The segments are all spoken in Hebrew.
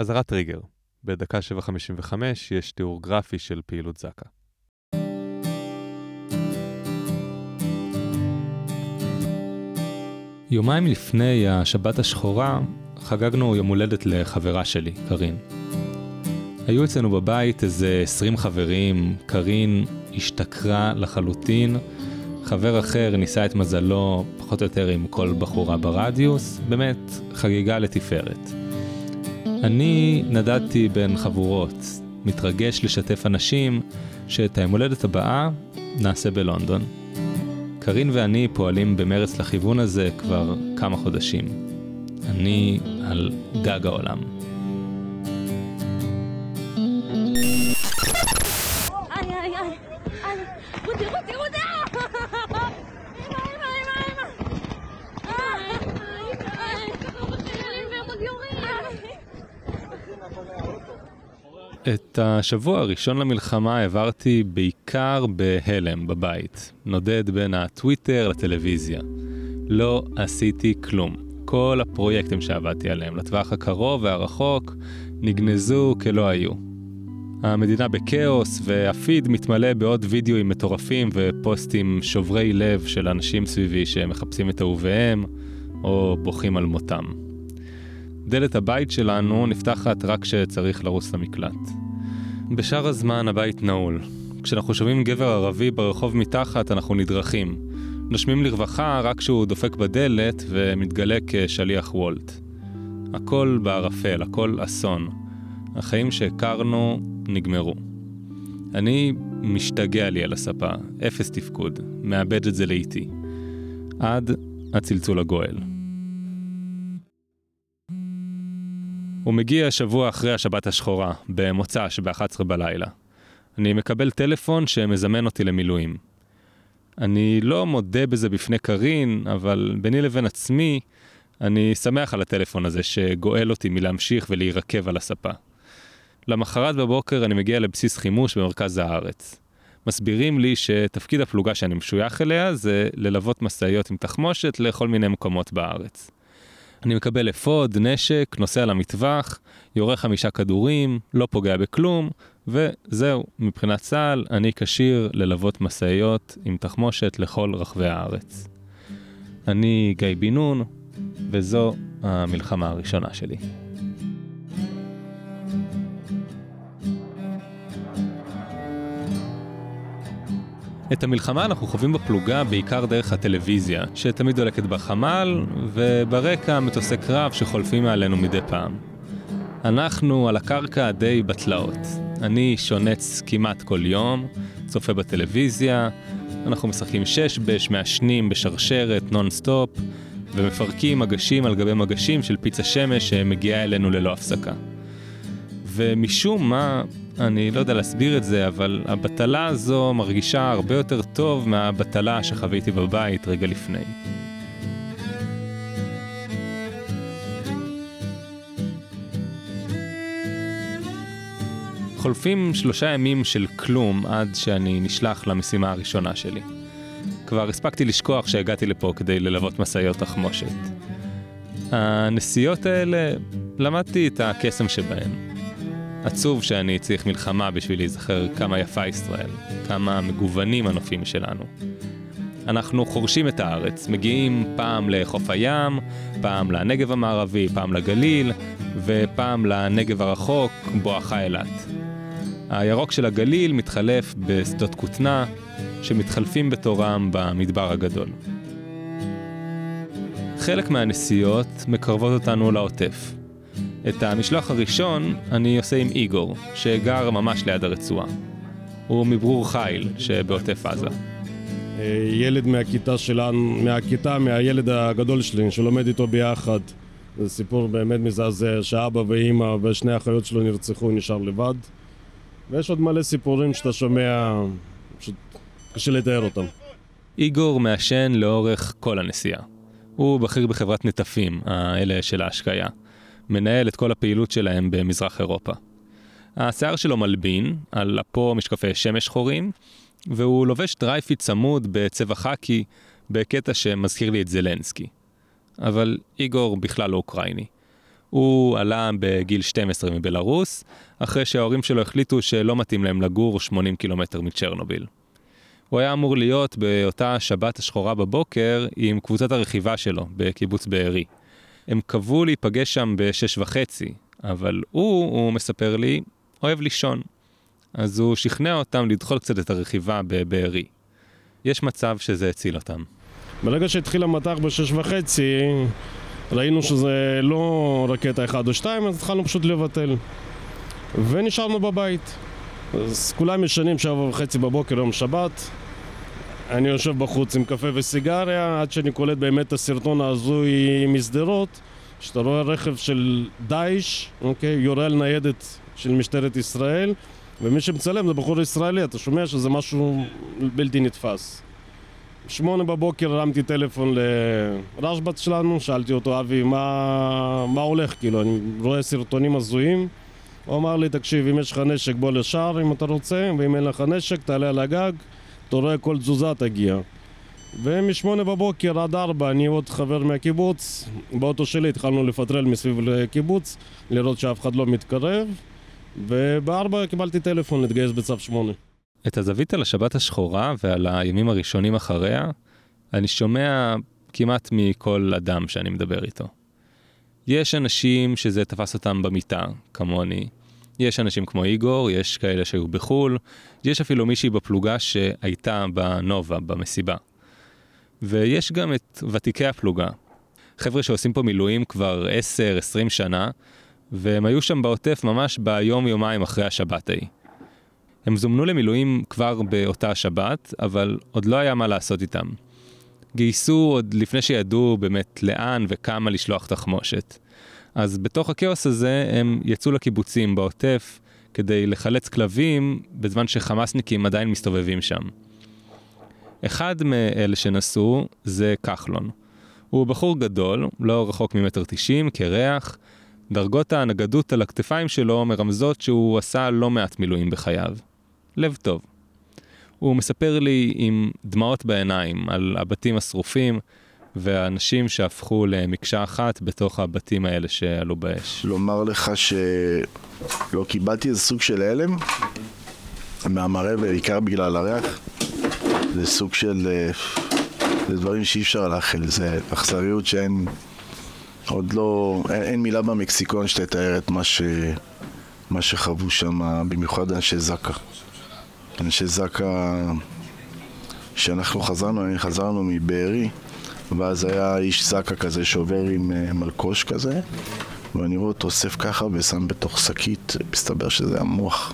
אזהרת טריגר, בדקה 7.55 יש תיאור גרפי של פעילות זק"א. יומיים לפני השבת השחורה חגגנו יום הולדת לחברה שלי, קארין. היו אצלנו בבית איזה 20 חברים, קארין השתכרה לחלוטין, חבר אחר ניסה את מזלו פחות או יותר עם כל בחורה ברדיוס, באמת חגיגה לתפארת. אני נדדתי בין חבורות, מתרגש לשתף אנשים שאת היום הולדת הבאה נעשה בלונדון. קארין ואני פועלים במרץ לכיוון הזה כבר כמה חודשים. אני על גג העולם. את השבוע הראשון למלחמה העברתי בעיקר בהלם בבית, נודד בין הטוויטר לטלוויזיה. לא עשיתי כלום. כל הפרויקטים שעבדתי עליהם לטווח הקרוב והרחוק נגנזו כלא היו. המדינה בכאוס והפיד מתמלא בעוד וידאוים מטורפים ופוסטים שוברי לב של אנשים סביבי שמחפשים את אהוביהם או בוכים על מותם. דלת הבית שלנו נפתחת רק כשצריך לרוץ למקלט. בשאר הזמן הבית נעול. כשאנחנו שומעים גבר ערבי ברחוב מתחת אנחנו נדרכים. נושמים לרווחה רק כשהוא דופק בדלת ומתגלה כשליח וולט. הכל בערפל, הכל אסון. החיים שהכרנו נגמרו. אני משתגע לי על הספה, אפס תפקוד, מאבד את זה לאיטי. עד הצלצול הגואל. הוא מגיע שבוע אחרי השבת השחורה, במוצ"ש ב-11 בלילה. אני מקבל טלפון שמזמן אותי למילואים. אני לא מודה בזה בפני קארין, אבל ביני לבין עצמי, אני שמח על הטלפון הזה שגואל אותי מלהמשיך ולהירקב על הספה. למחרת בבוקר אני מגיע לבסיס חימוש במרכז הארץ. מסבירים לי שתפקיד הפלוגה שאני משוייך אליה זה ללוות משאיות עם תחמושת לכל מיני מקומות בארץ. אני מקבל אפוד, נשק, נוסע למטווח, יורה חמישה כדורים, לא פוגע בכלום, וזהו, מבחינת צה"ל אני כשיר ללוות משאיות עם תחמושת לכל רחבי הארץ. אני גיא בן נון, וזו המלחמה הראשונה שלי. את המלחמה אנחנו חווים בפלוגה בעיקר דרך הטלוויזיה, שתמיד דולקת בחמ"ל, וברקע מטוסי קרב שחולפים מעלינו מדי פעם. אנחנו על הקרקע די בתלאות. אני שנ"ץ כמעט כל יום, צופה בטלוויזיה, אנחנו משחקים שש בש, מעשנים בשרשרת, נונסטופ, ומפרקים מגשים על גבי מגשים של פיצה שמש שמגיעה אלינו ללא הפסקה. ומשום מה, אני לא יודע להסביר את זה, אבל הבטלה הזו מרגישה הרבה יותר טוב מהבטלה שחוויתי בבית רגע לפני. חולפים שלושה ימים של כלום עד שאני נשלח למשימה הראשונה שלי. כבר הספקתי לשכוח שהגעתי לפה כדי ללוות משאיות תחמושת. הנסיעות האלה, למדתי את הקסם שבהן. עצוב שאני צריך מלחמה בשביל להיזכר כמה יפה ישראל, כמה מגוונים הנופים שלנו. אנחנו חורשים את הארץ, מגיעים פעם לחוף הים, פעם לנגב המערבי, פעם לגליל, ופעם לנגב הרחוק, בואכה אילת. הירוק של הגליל מתחלף בשדות כותנה, שמתחלפים בתורם במדבר הגדול. חלק מהנסיעות מקרבות אותנו לעוטף, את המשלוח הראשון אני עושה עם איגור, שגר ממש ליד הרצועה. הוא מברור חיל שבעוטף עזה. אה, ילד מהכיתה שלנו, מהכיתה, מהילד הגדול שלי, שלומד איתו ביחד. זה סיפור באמת מזעזע, שאבא ואימא ושני האחיות שלו נרצחו, נשאר לבד. ויש עוד מלא סיפורים שאתה שומע, פשוט קשה לתאר אותם. איגור מעשן לאורך כל הנסיעה. הוא בכיר בחברת נטפים, אלה של ההשקיה. מנהל את כל הפעילות שלהם במזרח אירופה. השיער שלו מלבין, על אפו משקפי שמש שחורים, והוא לובש דרייפיט צמוד בצבע חאקי, בקטע שמזכיר לי את זלנסקי. אבל איגור בכלל לא אוקראיני. הוא עלה בגיל 12 מבלארוס, אחרי שההורים שלו החליטו שלא מתאים להם לגור 80 קילומטר מצ'רנוביל. הוא היה אמור להיות באותה שבת השחורה בבוקר עם קבוצת הרכיבה שלו בקיבוץ בארי. הם קבעו להיפגש שם בשש וחצי, אבל הוא, הוא מספר לי, אוהב לישון. אז הוא שכנע אותם לדחות קצת את הרכיבה בבארי. יש מצב שזה הציל אותם. ברגע שהתחיל המטח בשש וחצי, ראינו שזה לא רקטה אחד או שתיים, אז התחלנו פשוט לבטל. ונשארנו בבית. אז כולם ישנים שבע וחצי בבוקר יום שבת. אני יושב בחוץ עם קפה וסיגריה, עד שאני קולט באמת את הסרטון ההזוי משדרות, שאתה רואה רכב של דאעש, אוקיי, יורה על ניידת של משטרת ישראל, ומי שמצלם זה בחור ישראלי, אתה שומע שזה משהו בלתי נתפס. שמונה בבוקר הרמתי טלפון לרשב"ץ שלנו, שאלתי אותו, אבי, מה, מה הולך? כאילו, אני רואה סרטונים הזויים. הוא אמר לי, תקשיב, אם יש לך נשק בוא לשער אם אתה רוצה, ואם אין לך נשק תעלה על הגג, אתה רואה כל תזוזה תגיע. ומשמונה בבוקר עד ארבע אני עוד חבר מהקיבוץ, באוטו שלי התחלנו לפטרל מסביב לקיבוץ, לראות שאף אחד לא מתקרב, ובארבע קיבלתי טלפון להתגייס בצו שמונה. את הזווית על השבת השחורה ועל הימים הראשונים אחריה, אני שומע כמעט מכל אדם שאני מדבר איתו. יש אנשים שזה תפס אותם במיטה, כמוני. יש אנשים כמו איגור, יש כאלה שהיו בחו"ל, יש אפילו מישהי בפלוגה שהייתה בנובה, במסיבה. ויש גם את ותיקי הפלוגה. חבר'ה שעושים פה מילואים כבר 10-20 שנה, והם היו שם בעוטף ממש ביום-יומיים אחרי השבת ההיא. הם זומנו למילואים כבר באותה השבת, אבל עוד לא היה מה לעשות איתם. גייסו עוד לפני שידעו באמת לאן וכמה לשלוח תחמושת. אז בתוך הכאוס הזה הם יצאו לקיבוצים בעוטף כדי לחלץ כלבים בזמן שחמאסניקים עדיין מסתובבים שם. אחד מאלה שנסעו זה כחלון. הוא בחור גדול, לא רחוק ממטר תשעים, קרח. דרגות הנגדות על הכתפיים שלו מרמזות שהוא עשה לא מעט מילואים בחייו. לב טוב. הוא מספר לי עם דמעות בעיניים על הבתים השרופים והאנשים שהפכו למקשה אחת בתוך הבתים האלה שעלו באש. לומר לך שלא קיבלתי איזה סוג של הלם מהמראה בעיקר בגלל הריח. זה סוג של... אה, זה דברים שאי אפשר לאחל, זה אכזריות שאין... עוד לא... אין, אין מילה במקסיקון שתתאר את מה, ש, מה שחוו שם, במיוחד אנשי זק"א. אנשי זק"א, כשאנחנו חזרנו, חזרנו מבארי, ואז היה איש זק"א כזה שעובר עם uh, מלקוש כזה, ואני רואה אותו אוסף ככה ושם בתוך שקית, מסתבר שזה המוח.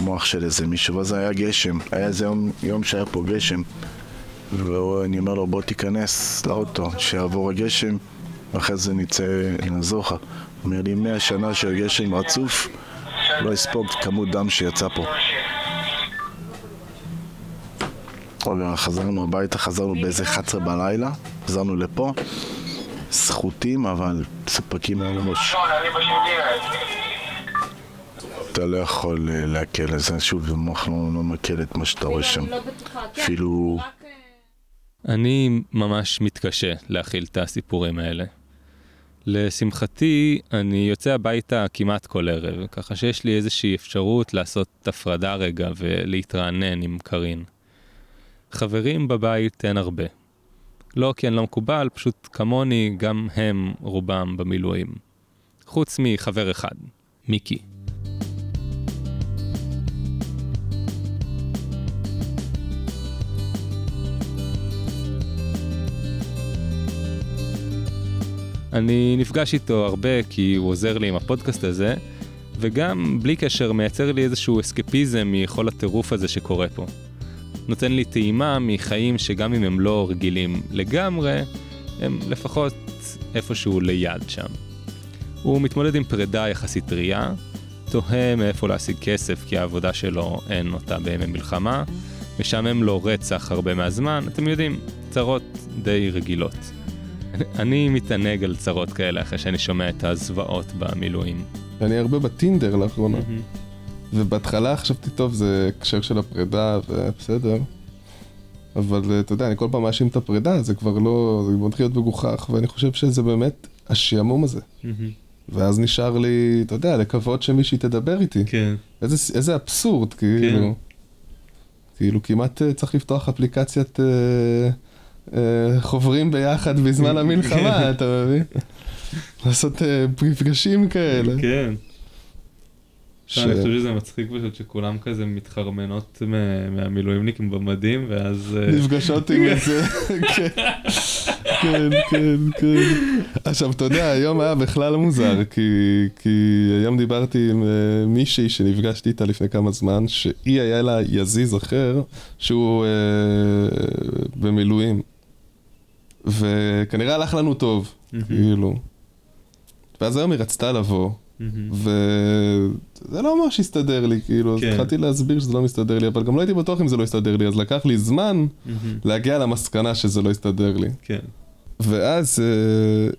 מוח של איזה מישהו, ואז היה גשם, היה איזה יום, יום שהיה פה גשם, ואני אומר לו בוא תיכנס לאוטו, שיעבור הגשם, ואחרי זה נצא, לך. הוא אומר לי מאה שנה של גשם רצוף, לא אספוג כמות דם שיצא פה. חזרנו הביתה, חזרנו באיזה 11 בלילה, חזרנו לפה, סחוטים, אבל ספקים היה לנו... אתה לא יכול אה, להקל על זה, שוב, המוח לא, לא מקל את מה שאתה רואה שם. לא כן, אפילו... אה, אני ממש מתקשה להכיל את הסיפורים האלה. לשמחתי, אני יוצא הביתה כמעט כל ערב, ככה שיש לי איזושהי אפשרות לעשות הפרדה רגע ולהתרענן עם קארין. חברים בבית אין הרבה. לא כי אני לא מקובל, פשוט כמוני, גם הם רובם במילואים. חוץ מחבר אחד, מיקי. אני נפגש איתו הרבה כי הוא עוזר לי עם הפודקאסט הזה, וגם בלי קשר מייצר לי איזשהו אסקפיזם מכל הטירוף הזה שקורה פה. נותן לי טעימה מחיים שגם אם הם לא רגילים לגמרי, הם לפחות איפשהו ליד שם. הוא מתמודד עם פרידה יחסית טריה, תוהה מאיפה להשיג כסף כי העבודה שלו אין אותה בימי מלחמה, משעמם לו רצח הרבה מהזמן, אתם יודעים, צרות די רגילות. אני מתענג על צרות כאלה אחרי שאני שומע את הזוועות במילואים. אני הרבה בטינדר לאחרונה. ובהתחלה חשבתי, טוב, זה הקשר של הפרידה, ובסדר. אבל אה, אתה יודע, אני כל פעם מאשים את הפרידה, זה כבר לא, זה מתחיל להיות מגוחך, ואני חושב שזה באמת השעמום הזה. ואז נשאר לי, אתה יודע, לקוות שמישהי תדבר איתי. כן. איזה, איזה אבסורד, כאילו. כאילו, כמעט אה, צריך לפתוח אפליקציית אה, אה, חוברים ביחד בזמן המלחמה, אתה מבין? לעשות אה, מפגשים כאלה. כן. ש- אני חושב שזה מצחיק פשוט שכולם כזה מתחרמנות מה- מהמילואימניקים במדים, ואז... אה, נפגשות עם איזה... כן, כן, כן, כן. עכשיו, אתה יודע, היום היה בכלל מוזר, כי, כי היום דיברתי עם uh, מישהי שנפגשתי איתה לפני כמה זמן, שהיא היה לה יזיז אחר, שהוא uh, במילואים. וכנראה הלך לנו טוב, כאילו. ואז היום היא רצתה לבוא. וזה לא ממש הסתדר לי, כאילו, אז כן. התחלתי להסביר שזה לא מסתדר לי, אבל גם לא הייתי בטוח אם זה לא הסתדר לי, אז לקח לי זמן. להגיע למסקנה שזה לא הסתדר לי. כן. ואז, אה,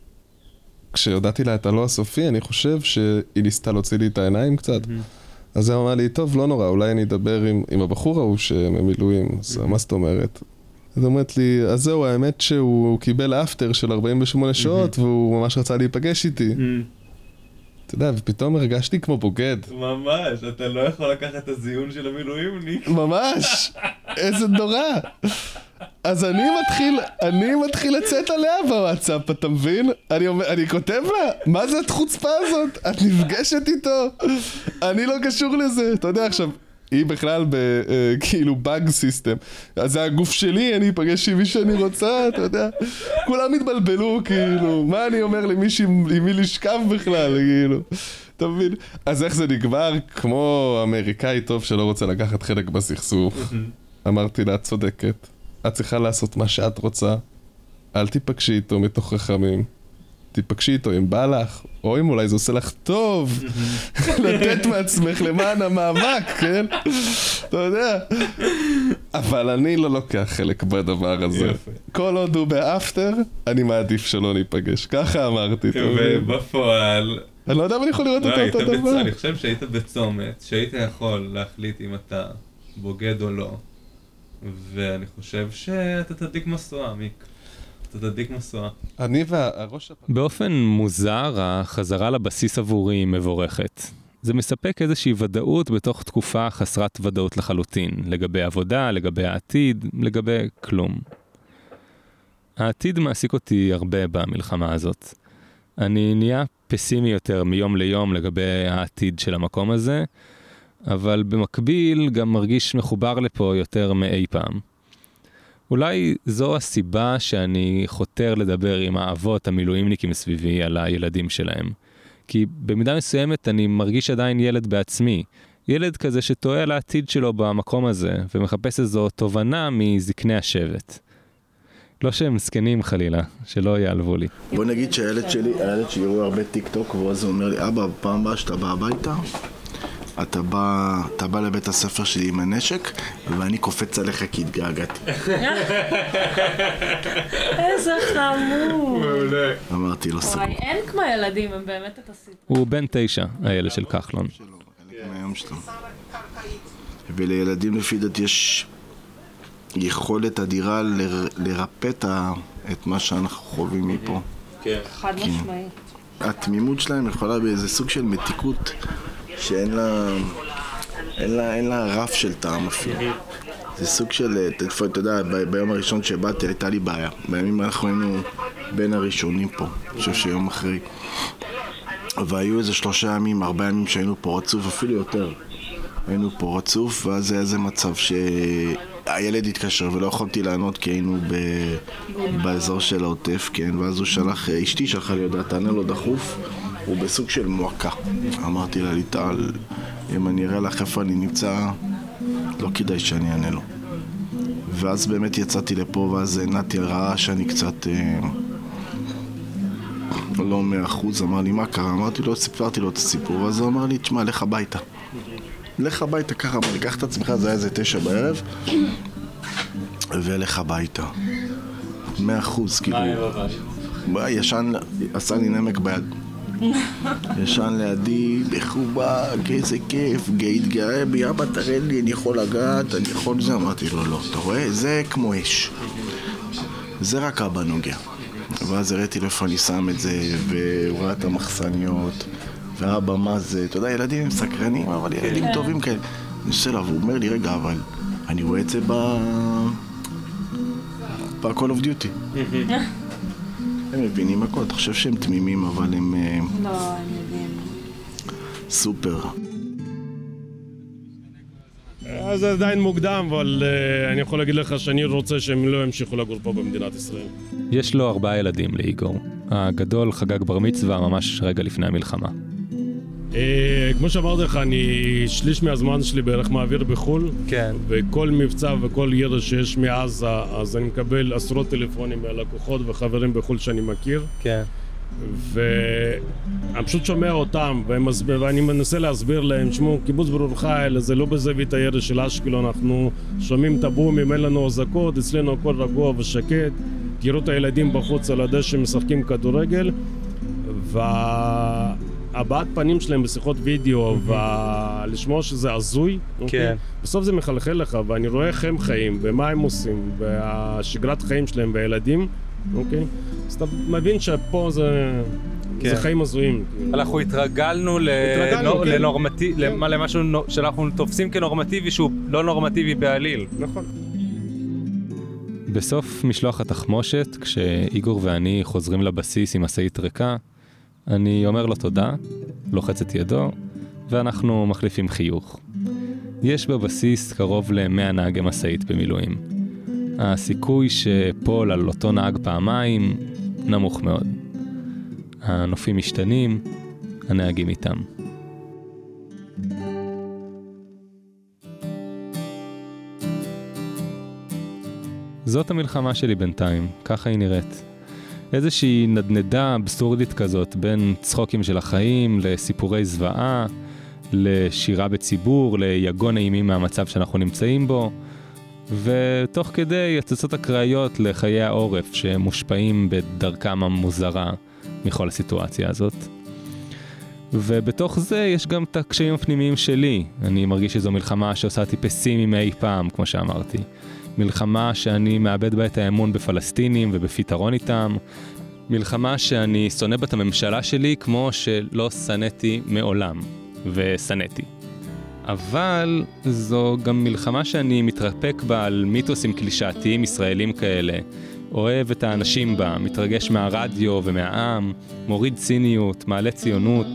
כשהודעתי לה את הלא הסופי, אני חושב שהיא ניסתה להוציא לי את העיניים קצת. אז היא אמרה לי, טוב, לא נורא, אולי אני אדבר עם, עם הבחור ההוא שממילואים, אז מה זאת אומרת? אז אומרת לי, אז זהו, האמת שהוא קיבל אפטר של 48 שעות, והוא ממש רצה להיפגש איתי. אתה יודע, ופתאום הרגשתי כמו בוגד. ממש, אתה לא יכול לקחת את הזיון של המילואימניק. ממש! איזה נורא! אז אני מתחיל, אני מתחיל לצאת עליה בוואטסאפ, אתה מבין? אני, אומר, אני כותב לה, מה זה החוצפה הזאת? את נפגשת איתו? אני לא קשור לזה. אתה יודע עכשיו, היא בכלל ב... אה, כאילו באג סיסטם. אז זה הגוף שלי, אני אפגש עם מי שאני רוצה, אתה יודע? כולם התבלבלו, כאילו, מה אני אומר למישהי עם מי לשכב בכלל, כאילו? אתה מבין? אז איך זה נגמר? כמו אמריקאי טוב שלא רוצה לקחת חלק בסכסוך. אמרתי לה, את צודקת. את צריכה לעשות מה שאת רוצה. אל תיפגשי איתו מתוך רחמים. תיפגשי איתו אם בא לך, או אם אולי זה עושה לך טוב, לתת מעצמך למען המאבק, כן? אתה יודע. אבל אני לא לוקח חלק בדבר הזה. יפה. כל עוד הוא באפטר, אני מעדיף שלא ניפגש. ככה אמרתי? ובפועל, אני לא יודע אם אני יכול לראות לא, אותו אותו דבר. אני חושב שהיית בצומת, שהיית יכול להחליט אם אתה בוגד או לא, ואני חושב שאתה תדליק משואה, מיק. אתה תדליק משואה. אני והראש. באופן מוזר, החזרה לבסיס עבורי היא מבורכת. זה מספק איזושהי ודאות בתוך תקופה חסרת ודאות לחלוטין, לגבי עבודה, לגבי העתיד, לגבי כלום. העתיד מעסיק אותי הרבה במלחמה הזאת. אני נהיה פסימי יותר מיום ליום לגבי העתיד של המקום הזה, אבל במקביל גם מרגיש מחובר לפה יותר מאי פעם. אולי זו הסיבה שאני חותר לדבר עם האבות המילואימניקים סביבי על הילדים שלהם. כי במידה מסוימת אני מרגיש עדיין ילד בעצמי. ילד כזה שטועה על העתיד שלו במקום הזה, ומחפש איזו תובנה מזקני השבט. לא שהם זקנים חלילה, שלא ייעלבו לי. בוא נגיד שהילד שלי, הילד שלי רואה הרבה טיק טוק, ואז הוא אומר לי, אבא, פעם הבאה שאתה בא הביתה, אתה בא, אתה בא לבית הספר שלי עם הנשק, ואני קופץ עליך כי התגעגעתי. איזה חמור. אמרתי לו, סבבה. וואי, אין כמו ילדים, הם באמת את הסיפור. הוא בן תשע, הילד של כחלון. ולילדים לפי דעתי יש יכולת אדירה לר, לרפא את מה שאנחנו חווים מפה. חד משמעית. התמימות שלהם יכולה באיזה סוג של מתיקות שאין לה, אין לה, אין לה רף של טעם אפילו. זה סוג של, יודע, אתה יודע, ביום הראשון שבאתי הייתה לי בעיה. בימים אנחנו היינו בין הראשונים פה, אני חושב שיום אחרי. והיו איזה שלושה ימים, ארבעה ימים שהיינו פה רצוף, אפילו יותר. היינו פה רצוף, ואז היה איזה מצב שהילד התקשר ולא יכולתי לענות כי היינו ב... באזור של העוטף, כן, ואז הוא שלח, אשתי שלחה לי הודעה, תענה לו דחוף, הוא בסוג של מועקה. אמרתי לה, ליטל, אם אני אראה לך איפה אני נמצא, לא כדאי שאני אענה לו. ואז באמת יצאתי לפה, ואז נתי ראה שאני קצת אה, לא מאה אחוז, אמר לי, מה קרה? אמרתי לו, סיפרתי לו את הסיפור, ואז הוא אמר לי, תשמע, לך הביתה. לך הביתה, ככה, אמר לי, קח את עצמך, זה היה איזה תשע בערב, ולך הביתה. מאה אחוז, כאילו. מה, ישן, עשה לי נמק ביד. ישן לידי, מחובק, איזה כיף, התגאה בי, אבא תראה לי, אני יכול לגעת, אני יכול זה. אמרתי לו, לא, אתה רואה? זה כמו אש. זה רק אבא נוגע. ואז הראיתי לו איפה אני שם את זה, והוא ראה את המחסניות, ואבא מה זה, אתה יודע, ילדים הם סקרנים, אבל ילדים טובים כאלה. אני עושה לו, והוא אומר לי, רגע, אבל אני רואה את זה ב... ב-call of duty. הם מבינים הכל, אתה חושב שהם תמימים, אבל הם אה, לא, הם יודעים. סופר. אז זה עדיין מוקדם, אבל אה, אני יכול להגיד לך שאני רוצה שהם לא ימשיכו לגור פה במדינת ישראל. יש לו ארבעה ילדים לאיגור. הגדול חגג בר מצווה ממש רגע לפני המלחמה. אה, כמו שאמרתי לך, אני שליש מהזמן שלי בערך מעביר בחו"ל. כן. וכל מבצע וכל ידע שיש מעזה, אז אני מקבל עשרות טלפונים מהלקוחות וחברים בחו"ל שאני מכיר. כן. ואני פשוט שומע אותם, מסביר, ואני מנסה להסביר להם, תשמעו, קיבוץ ברור חיל זה לא בזווית הירי של אשקלון, אנחנו שומעים את הבומים, אין לנו אזעקות, אצלנו הכל רגוע ושקט. תראו את הילדים בחוץ על הדשא משחקים כדורגל, והבעת פנים שלהם בשיחות וידאו, ולשמוע שזה הזוי, אוקיי? כן. בסוף זה מחלחל לך, ואני רואה איך הם חיים, ומה הם עושים, והשגרת חיים שלהם והילדים, אוקיי? אז אתה מבין שפה זה, כן. זה חיים הזויים. אנחנו התרגלנו, התרגלנו, כן. לנורמטיב, כן. למשהו שאנחנו תופסים כנורמטיבי שהוא לא נורמטיבי בעליל. נכון. בסוף משלוח התחמושת, כשאיגור ואני חוזרים לבסיס עם משאית ריקה, אני אומר לו תודה, לוחץ את ידו, ואנחנו מחליפים חיוך. יש בבסיס קרוב ל-100 נהגי משאית במילואים. הסיכוי שפול על אותו נהג פעמיים נמוך מאוד. הנופים משתנים, הנהגים איתם. זאת המלחמה שלי בינתיים, ככה היא נראית. איזושהי נדנדה אבסורדית כזאת בין צחוקים של החיים לסיפורי זוועה, לשירה בציבור, ליגון אימים מהמצב שאנחנו נמצאים בו, ותוך כדי הצצות אקראיות לחיי העורף שמושפעים בדרכם המוזרה מכל הסיטואציה הזאת. ובתוך זה יש גם את הקשיים הפנימיים שלי. אני מרגיש שזו מלחמה שעושה אותי פסימי מאי פעם, כמו שאמרתי. מלחמה שאני מאבד בה את האמון בפלסטינים ובפתרון איתם. מלחמה שאני שונא בה את הממשלה שלי כמו שלא שנאתי מעולם, ושנאתי. אבל זו גם מלחמה שאני מתרפק בה על מיתוסים קלישאתיים ישראלים כאלה. אוהב את האנשים בה, מתרגש מהרדיו ומהעם, מוריד ציניות, מעלה ציונות,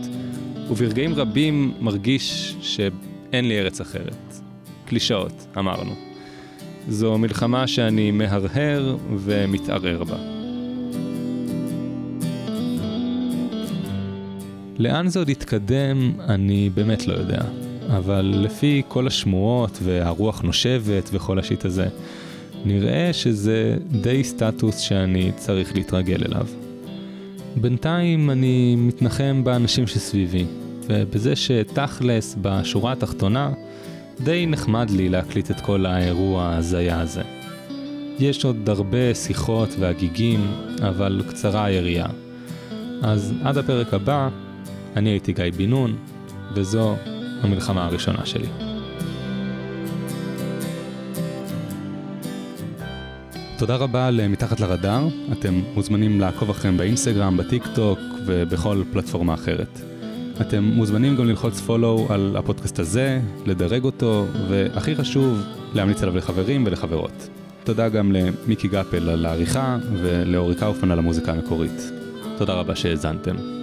וברגעים רבים מרגיש שאין לי ארץ אחרת. קלישאות, אמרנו. זו מלחמה שאני מהרהר ומתערער בה. לאן זה עוד יתקדם, אני באמת לא יודע. אבל לפי כל השמועות והרוח נושבת וכל השיט הזה, נראה שזה די סטטוס שאני צריך להתרגל אליו. בינתיים אני מתנחם באנשים שסביבי, ובזה שתכלס, בשורה התחתונה, די נחמד לי להקליט את כל האירוע ההזיה הזה. יש עוד הרבה שיחות והגיגים, אבל קצרה היריעה. אז עד הפרק הבא, אני הייתי גיא בן נון, וזו המלחמה הראשונה שלי. תודה רבה ל"מתחת לרדאר", אתם מוזמנים לעקוב אחריהם באינסטגרם, בטיק טוק ובכל פלטפורמה אחרת. אתם מוזמנים גם ללחוץ פולו על הפודקאסט הזה, לדרג אותו, והכי חשוב, להמליץ עליו לחברים ולחברות. תודה גם למיקי גפל על העריכה ולאורי קאופמן על המוזיקה המקורית. תודה רבה שהאזנתם.